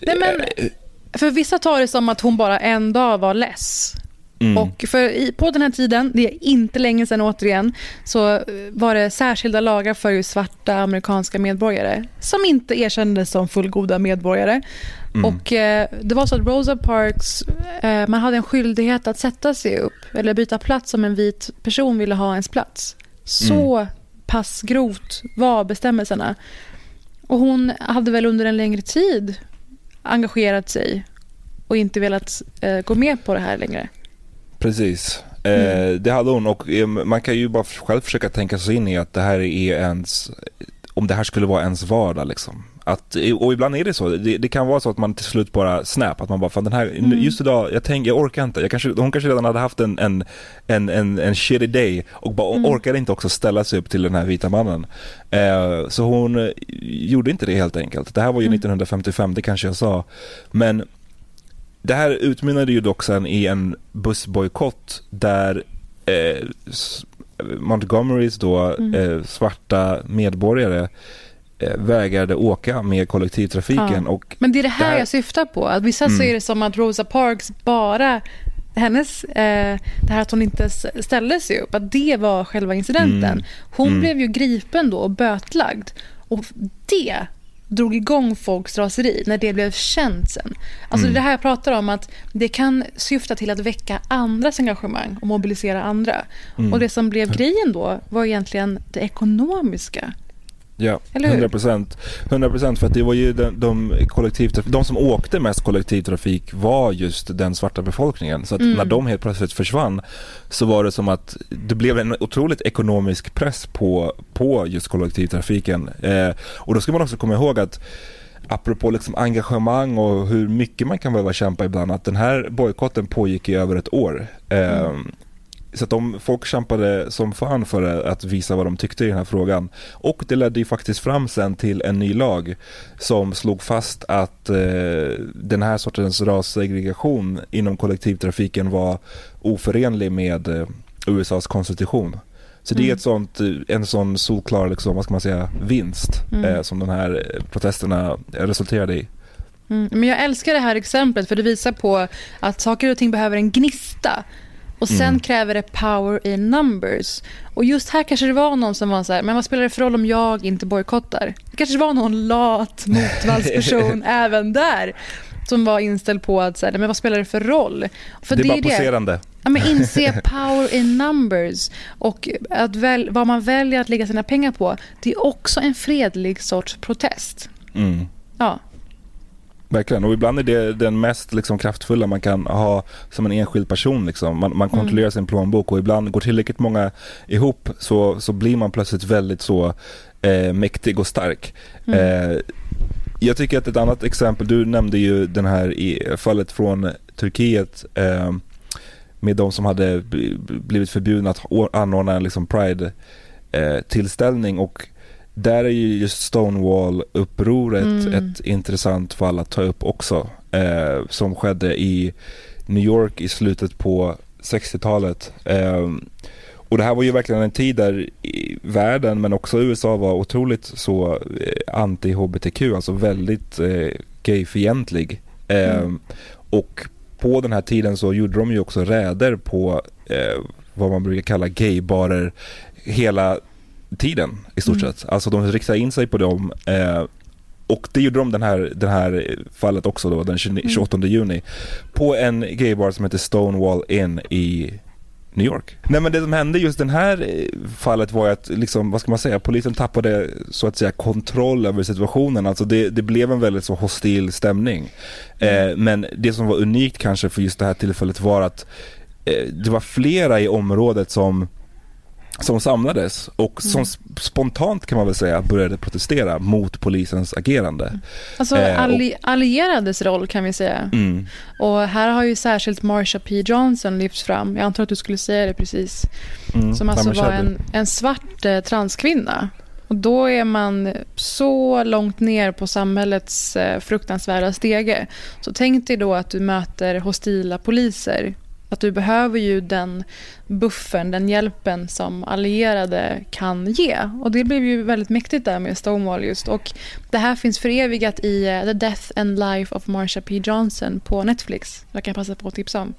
Nej, men... Eh, för vissa tar det som att hon bara en dag var less. Mm. Och för i, på den här tiden, det är inte länge sedan återigen, så eh, var det särskilda lagar för svarta amerikanska medborgare som inte erkändes som fullgoda medborgare. Mm. Och eh, Det var så att Rosa Parks, eh, man hade en skyldighet att sätta sig upp eller byta plats om en vit person ville ha ens plats. Så mm. pass grovt var bestämmelserna. Och hon hade väl under en längre tid engagerat sig och inte velat eh, gå med på det här längre. Precis. Eh, mm. det hade hon och eh, man kan ju bara själv försöka tänka sig in i att det här är ens, om det här skulle vara ens vardag liksom. Att, och ibland är det så. Det, det, kan vara så att man till slut bara snap, att man bara, fan den här, mm. just idag, jag tänker, jag orkar inte. Jag kanske, hon kanske redan hade haft en, en, en, en, en shitty day och bara mm. orkade inte också ställa sig upp till den här vita mannen. Eh, så hon eh, gjorde inte det helt enkelt. Det här var ju mm. 1955, det kanske jag sa. Men det här utmynnade ju dock sen i en bussbojkott där eh, Montgomerys då mm. eh, svarta medborgare vägrade åka med kollektivtrafiken. Ja. Och Men det är det här, det här, jag syftar på. Att vissa mm. ser det som att Rosa Parks bara hennes, eh, det här att hon inte ställde sig upp, att det var själva incidenten. Mm. Hon mm. blev ju gripen då och bötlagd. Och det drog igång folks raseri när det blev känt sen. Alltså mm. det här jag pratar om att det kan syfta till att väcka andras engagemang och mobilisera andra. Mm. Och det som blev grejen då var egentligen det ekonomiska Ja, 100 procent. 100 procent för att det var ju de, de, kollektivtrafik, de som åkte mest kollektivtrafik var just den svarta befolkningen. Så att mm. när de helt plötsligt försvann så var det som att det blev en otroligt ekonomisk press på, på just kollektivtrafiken. Eh, och då ska man också komma ihåg att apropå liksom engagemang och hur mycket man kan behöva kämpa ibland, att den här bojkotten pågick i över ett år. Mm. Så att de, folk kämpade som fan för att visa vad de tyckte i den här frågan. Och det ledde ju faktiskt fram sen till en ny lag som slog fast att eh, den här sortens rassegregation inom kollektivtrafiken var oförenlig med eh, USAs konstitution. Så det är mm. ett sånt, en sån solklar liksom, vad ska man säga, vinst mm. eh, som de här protesterna resulterade i. Mm. Men jag älskar det här exemplet för det visar på att saker och ting behöver en gnista. Och sen mm. kräver det power in numbers. Och just här kanske det var någon som var så här, men vad spelar det för roll om jag inte bojkottar? Det kanske var någon lat motvallsperson [LAUGHS] även där som var inställd på att säga, men vad spelar det för roll? För det är det bara poserande. Ja, men inse [LAUGHS] power in numbers och att väl, vad man väljer att lägga sina pengar på, det är också en fredlig sorts protest. Mm. Ja. Verkligen, och ibland är det den mest liksom, kraftfulla man kan ha som en enskild person. Liksom. Man, man kontrollerar mm. sin plånbok och ibland går tillräckligt många ihop så, så blir man plötsligt väldigt så eh, mäktig och stark. Mm. Eh, jag tycker att ett annat exempel, du nämnde ju den här i fallet från Turkiet eh, med de som hade blivit förbjudna att anordna en liksom Pride-tillställning och där är ju just Stonewall-upproret mm. ett intressant fall att ta upp också. Eh, som skedde i New York i slutet på 60-talet. Eh, och det här var ju verkligen en tid där världen men också USA var otroligt så eh, anti-hbtq, alltså väldigt eh, gayfientlig. Eh, mm. Och på den här tiden så gjorde de ju också räder på eh, vad man brukar kalla gaybarer hela tiden i stort mm. sett. Alltså de riktade in sig på dem eh, och det gjorde de den här, den här fallet också då, den 28 mm. juni. På en gaybar som heter Stonewall Inn i New York. Nej men det som hände just den här eh, fallet var att, liksom, vad ska man säga, polisen tappade så att säga kontroll över situationen. Alltså det, det blev en väldigt så hostil stämning. Mm. Eh, men det som var unikt kanske för just det här tillfället var att eh, det var flera i området som som samlades och som mm. spontant kan man väl säga började protestera mot polisens agerande. Alltså eh, alli allierades roll kan vi säga. Mm. Och här har ju särskilt Marsha P Johnson lyfts fram. Jag antar att du skulle säga det precis. Mm. Som alltså var en, en svart eh, transkvinna. Och då är man så långt ner på samhällets eh, fruktansvärda stege. Så tänk dig då att du möter hostila poliser att du behöver ju den buffern, den hjälpen som allierade kan ge. Och det blev ju väldigt mäktigt där med Stonewall just. Och det här finns förevigat i eh, The Death and Life of Marsha P. Johnson på Netflix. Jag kan passa på att tipsa om.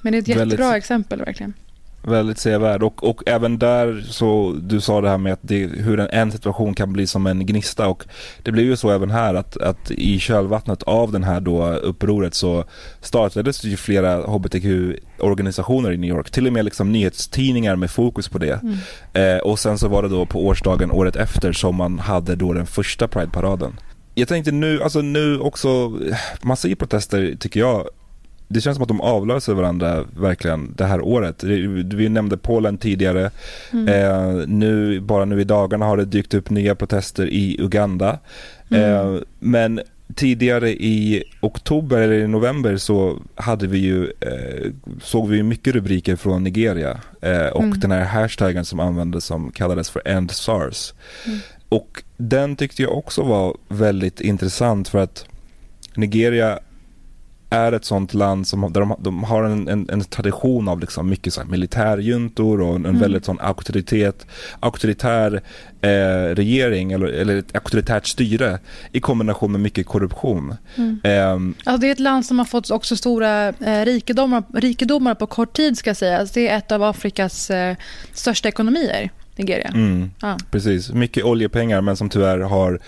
Men det är ett jättebra väldigt... exempel verkligen. Väldigt sevärd och, och även där så, du sa det här med att det, hur en, en situation kan bli som en gnista och det blev ju så även här att, att i kölvattnet av den här då upproret så startades ju flera hbtq-organisationer i New York, till och med liksom nyhetstidningar med fokus på det. Mm. Eh, och sen så var det då på årsdagen året efter som man hade då den första Pride-paraden. Jag tänkte nu, alltså nu också, massa i protester tycker jag det känns som att de avlöser varandra verkligen det här året. Vi nämnde Polen tidigare. Mm. Eh, nu, bara nu i dagarna har det dykt upp nya protester i Uganda. Mm. Eh, men tidigare i oktober eller i november så hade vi ju, eh, såg vi mycket rubriker från Nigeria eh, och mm. den här hashtaggen som användes som kallades för End SARS. Mm. Och den tyckte jag också var väldigt intressant för att Nigeria är ett sånt land som där de, de har en, en, en, tradition av liksom mycket så här militärjuntor och en, mm. väldigt sån auktoritet, auktoritär eh, regering eller, eller ett auktoritärt styre i kombination med mycket korruption. Mm. Eh, alltså det är ett land som har fått också stora eh, rikedomar, rikedomar på kort tid ska sägas. Det är ett av Afrikas eh, största ekonomier, Nigeria. Mm, ah. Precis, mycket oljepengar men som tyvärr har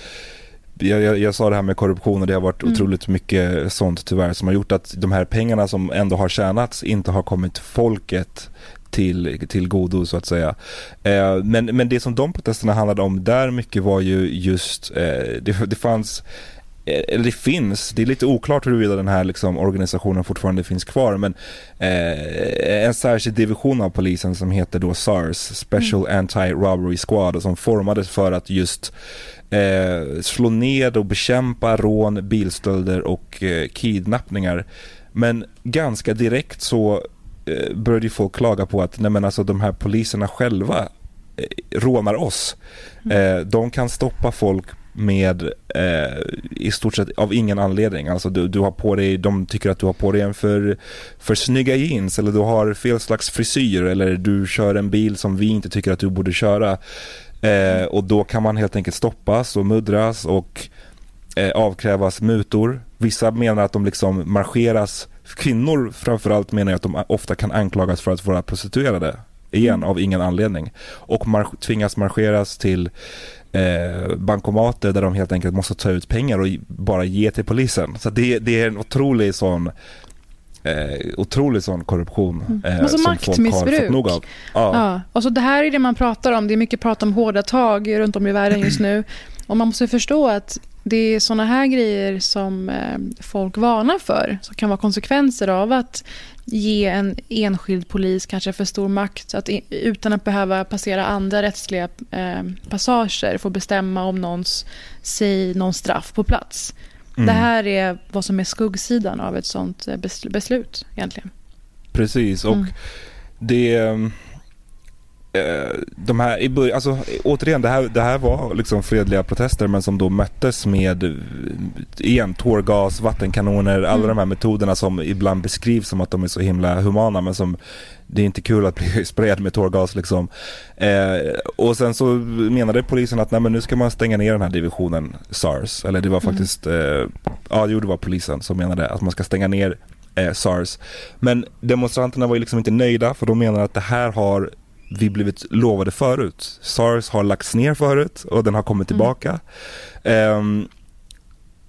jag, jag, jag, sa det här med korruption och det har varit mm. otroligt mycket sånt tyvärr som har gjort att de här pengarna som ändå har tjänats inte har kommit folket till, till godo så att säga. Eh, men, men det som de protesterna handlade om där mycket var ju just, eh, det, det fanns Eh, eller det finns, det är lite oklart huruvida den här liksom organisationen fortfarande finns kvar men eh, en särskild division av polisen som heter då SARS, Special mm. Anti-Robbery Squad som formades för att just eh, slå ned och bekämpa rån, bilstölder och eh, kidnappningar. Men ganska direkt så eh, började folk klaga på att nej men alltså de här poliserna själva eh, rånar oss. Mm. Eh, de kan stoppa folk med eh, i stort sett av ingen anledning. Alltså du, du har på dig, de tycker att du har på dig en för, för snygga jeans eller du har fel slags frisyr eller du kör en bil som vi inte tycker att du borde köra. Eh, och då kan man helt enkelt stoppas och muddras och eh, avkrävas mutor. Vissa menar att de liksom marscheras, kvinnor framförallt menar att de ofta kan anklagas för att vara prostituerade igen mm. av ingen anledning. Och mar tvingas marscheras till eh, bankomater där de helt enkelt måste ta ut pengar och bara ge till polisen. Så det, det är en otrolig sån eh, otrolig sån korruption mm. eh, alltså som maktmissbruk. folk har fått nog av. Ja. ja. Och så det här är det man pratar om. Det är mycket prat om hårda tag runt om i världen just nu. [CLEARS THROAT] Och man måste förstå att det är såna här grejer som eh, folk varnar för. Som kan vara konsekvenser av att ge en enskild polis kanske för stor makt att utan att behöva passera andra rättsliga eh, passager få bestämma om någons, säg, någon straff på plats. Mm. Det här är vad som är skuggsidan av ett sånt beslut egentligen. Precis och mm. det de här, i början, alltså, återigen, det här, det här var liksom fredliga protester men som då möttes med igen, tårgas, vattenkanoner, alla mm. de här metoderna som ibland beskrivs som att de är så himla humana men som det är inte kul att bli [LAUGHS] sprayad med tårgas liksom. Eh, och sen så menade polisen att nej men nu ska man stänga ner den här divisionen SARS. Eller det var mm. faktiskt, mm. eh, ja jo det var polisen som menade att man ska stänga ner eh, SARS. Men demonstranterna var ju liksom inte nöjda för de menar att det här har vi blivit lovade förut. SARS har lagts ner förut och den har kommit mm. tillbaka. Mm. Um,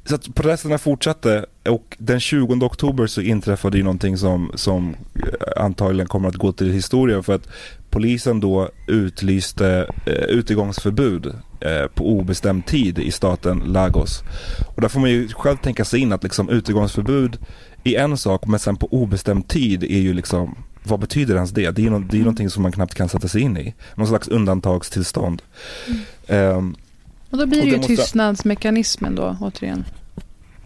så att protesterna fortsatte och den 20 oktober så inträffade ju någonting som, som eh, antagligen kommer att gå till historien för att polisen då utlyste eh, utegångsförbud eh, på obestämd tid i staten Lagos. Och där får man ju själv tänka sig in att liksom utegångsförbud är en sak men sen på obestämd tid är ju liksom vad betyder ens det? Det är, no det är mm. någonting som man knappt kan sätta sig in i. Någon slags undantagstillstånd. Mm. Um, och då blir det ju måste... tystnadsmekanismen då återigen.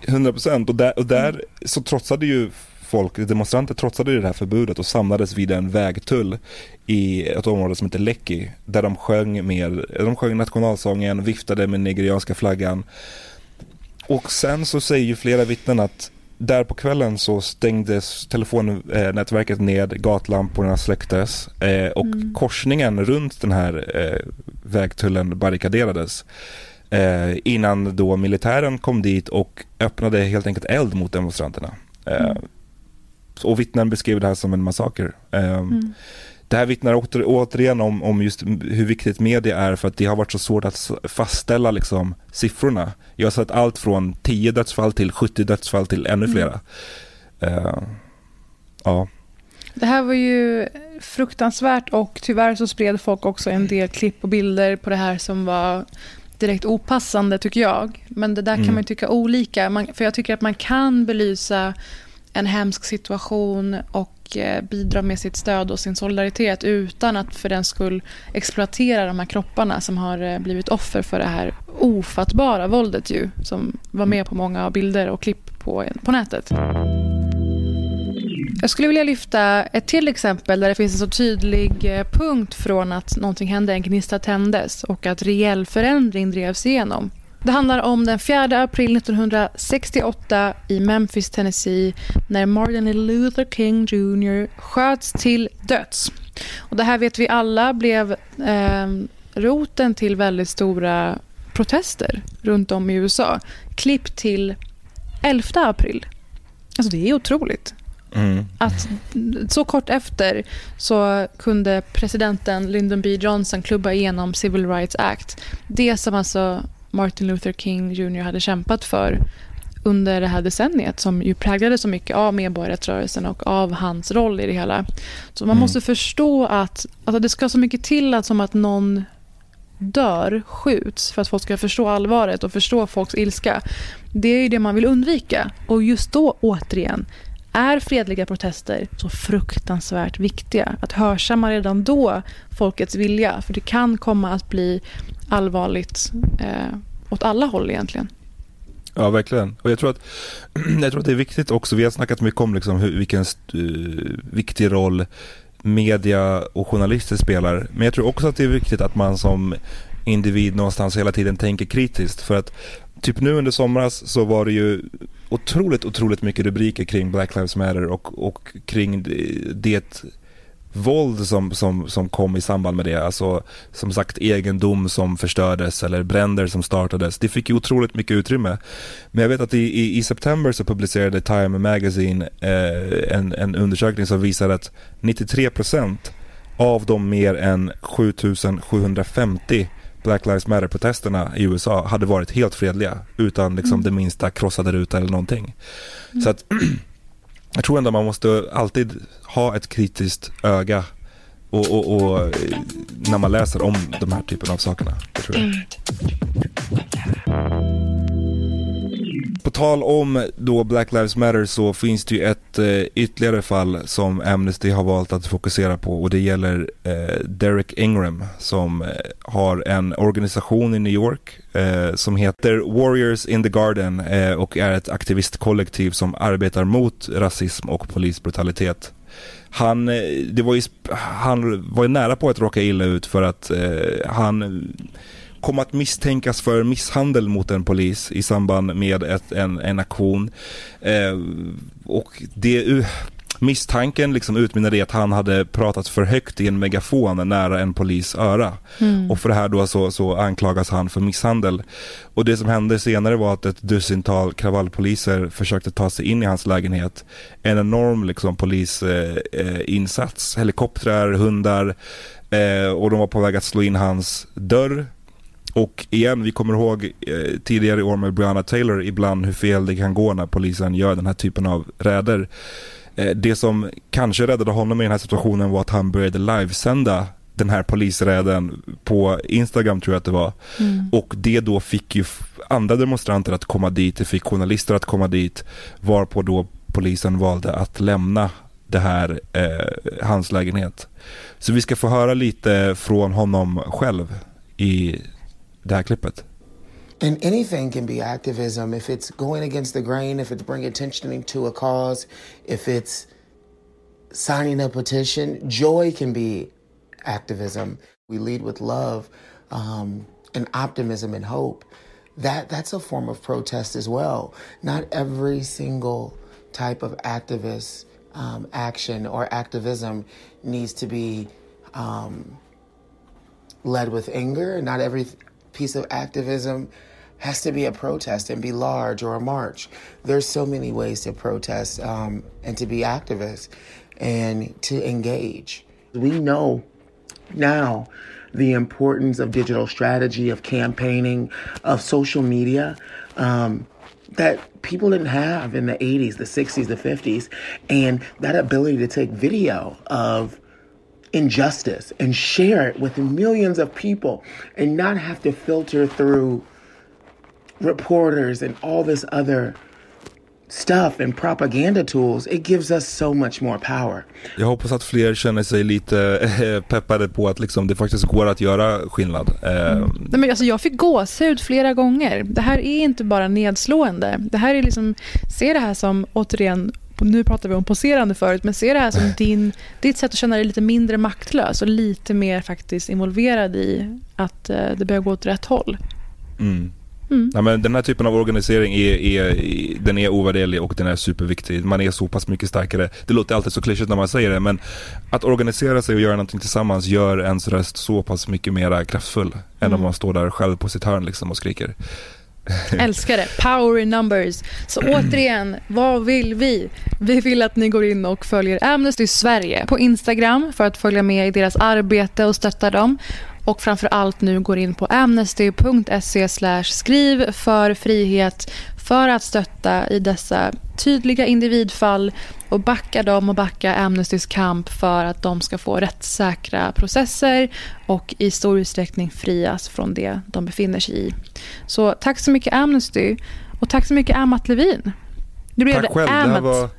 100 procent och där, och där så trotsade ju folk, demonstranter trotsade det här förbudet och samlades vid en vägtull i ett område som heter Lekki där de sjöng, med, de sjöng nationalsången, viftade med nigerianska flaggan. Och sen så säger ju flera vittnen att där på kvällen så stängdes telefonnätverket ned, gatlamporna släcktes eh, och mm. korsningen runt den här eh, vägtullen barrikaderades. Eh, innan då militären kom dit och öppnade helt enkelt eld mot demonstranterna. Mm. Och vittnen beskrev det här som en massaker. Mm. Det här vittnar åter, återigen om, om just hur viktigt media är för att det har varit så svårt att fastställa liksom, siffrorna. Jag har sett allt från 10 dödsfall till 70 dödsfall till ännu mm. flera. Mm. Uh, ja. Det här var ju fruktansvärt och tyvärr så spred folk också en del klipp och bilder på det här som var direkt opassande tycker jag. Men det där kan mm. man tycka olika. Man, för jag tycker att man kan belysa en hemsk situation och Eh, bidra med sitt stöd och sin solidaritet utan att för den skull exploatera de här kropparna som har eh, blivit offer för det här ofattbara våldet ju, som var med på många bilder och klipp på, på nätet. Jag skulle vilja lyfta ett till exempel där det finns en så tydlig eh, punkt från att någonting hände, en gnista tändes och att reell förändring drevs igenom. Det handlar om den 4 april 1968 i Memphis, Tennessee när Martin Luther King Jr sköts till döds. Och det här vet vi alla blev eh, roten till väldigt stora protester runt om i USA. Klipp till 11 april. Alltså det är otroligt. Mm. Att så kort efter så kunde presidenten Lyndon B Johnson klubba igenom Civil Rights Act. Det som alltså Martin Luther King Jr hade kämpat för under det här decenniet som ju präglades så mycket av medborgarrättsrörelsen och av hans roll i det hela. Så man mm. måste förstå att alltså det ska så mycket till att som att någon dör, skjuts för att folk ska förstå allvaret och förstå folks ilska. Det är ju det man vill undvika. Och just då, återigen, är fredliga protester så fruktansvärt viktiga. Att hörsamma redan då folkets vilja. För det kan komma att bli allvarligt eh, åt alla håll egentligen. Ja, verkligen. Och jag tror att, [CLEARS THROAT] jag tror att det är viktigt också. Vi har snackat mycket om liksom hur, vilken uh, viktig roll media och journalister spelar. Men jag tror också att det är viktigt att man som individ någonstans hela tiden tänker kritiskt. För att typ nu under somras så var det ju otroligt, otroligt mycket rubriker kring Black Lives Matter och, och kring det våld som, som, som kom i samband med det. Alltså som sagt egendom som förstördes eller bränder som startades. Det fick ju otroligt mycket utrymme. Men jag vet att i, i, i september så publicerade Time Magazine eh, en, en undersökning som visar att 93% av de mer än 7750 Black Lives Matter-protesterna i USA hade varit helt fredliga utan liksom mm. det minsta krossade ruta eller någonting. Mm. Så att [CLEARS THROAT] jag tror ändå man måste alltid ha ett kritiskt öga och, och, och eh, när man läser om de här typen av sakerna. Det tror jag. Mm. På tal om då Black Lives Matter så finns det ju ett eh, ytterligare fall som Amnesty har valt att fokusera på och det gäller eh, Derek Ingram som eh, har en organisation i New York eh, som heter Warriors in the Garden eh, och är ett aktivistkollektiv som arbetar mot rasism och polisbrutalitet. Han, eh, det var ju, han var ju nära på att råka illa ut för att han kom att misstänkas för misshandel mot en polis i samband med ett, en, en aktion. Eh, och det, misstanken liksom utmynnade i att han hade pratat för högt i en megafon nära en polis öra. Mm. Och för det här då så, så anklagas han för misshandel. Och det som hände senare var att ett dussintal kravallpoliser försökte ta sig in i hans lägenhet. En enorm liksom polisinsats, eh, helikoptrar, hundar eh, och de var på väg att slå in hans dörr och igen, vi kommer ihåg eh, tidigare i år med Brianna Taylor ibland hur fel det kan gå när polisen gör den här typen av räder. Eh, det som kanske räddade honom i den här situationen var att han började livesända den här polisräden på Instagram tror jag att det var. Mm. Och det då fick ju andra demonstranter att komma dit, det fick journalister att komma dit, varpå då polisen valde att lämna det här, eh, hans lägenhet. Så vi ska få höra lite från honom själv i det här klippet. And anything can be activism if it's going against the grain, if it's bringing attention to a cause, if it's signing a petition. Joy can be activism. We lead with love um, and optimism and hope. That that's a form of protest as well. Not every single type of activist um, action or activism needs to be um, led with anger. Not every piece of activism has to be a protest and be large or a march. There's so many ways to protest um, and to be activists and to engage. We know now the importance of digital strategy, of campaigning, of social media um, that people didn't have in the 80s, the 60s, the 50s. And that ability to take video of injustice and share it with millions of people and not have to filter through reporters and all this other stuff and propaganda tools, it gives us so much more power. Jag hoppas att fler känner sig lite eh, peppade på att liksom det faktiskt går att göra skillnad. Eh, mm. Nej, men alltså jag fick gåshud flera gånger. Det här är inte bara nedslående. Det här är liksom, se det här som återigen nu pratar vi om poserande förut, men se det här som din, ditt sätt att känna dig lite mindre maktlös och lite mer faktiskt involverad i att eh, det börjar gå åt rätt håll. Mm. Mm. Ja, men den här typen av organisering är, är, den är ovärderlig och den är superviktig. Man är så pass mycket starkare. Det låter alltid så klyschigt när man säger det men att organisera sig och göra någonting tillsammans gör ens röst så pass mycket mer kraftfull mm. än om man står där själv på sitt hörn liksom och skriker. [LAUGHS] Älskar det. Power in numbers. Så [CLEARS THROAT] återigen, vad vill vi? Vi vill att ni går in och följer Amnesty Sverige på Instagram för att följa med i deras arbete och stötta dem. och framför allt nu går in på amnesty.se skriv för frihet för att stötta i dessa tydliga individfall och backa dem och backa Amnestys kamp för att de ska få rättssäkra processer och i stor utsträckning frias från det de befinner sig i. Så tack så mycket Amnesty och tack så mycket Amat Levin. Nu blev tack det själv. Amet. Det här var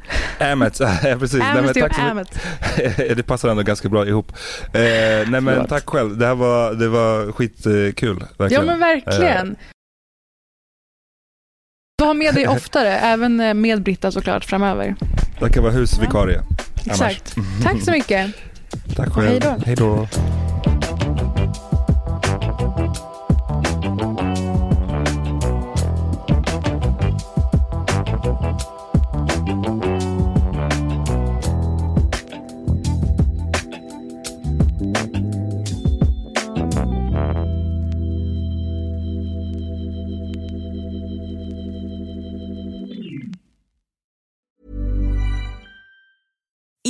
Amet. [LAUGHS] ja, precis. Amnesty nej, men, tack så [LAUGHS] det passar ändå ganska bra ihop. Eh, nej men tack själv. Det här var, det var skitkul. Verkligen. Ja men verkligen. Eh. Du har med dig oftare, [LAUGHS] även eh, med Britta såklart framöver. Jag kan vara husvikarie. Ja. Exakt. Tack så mycket. Tack själv. Hej då.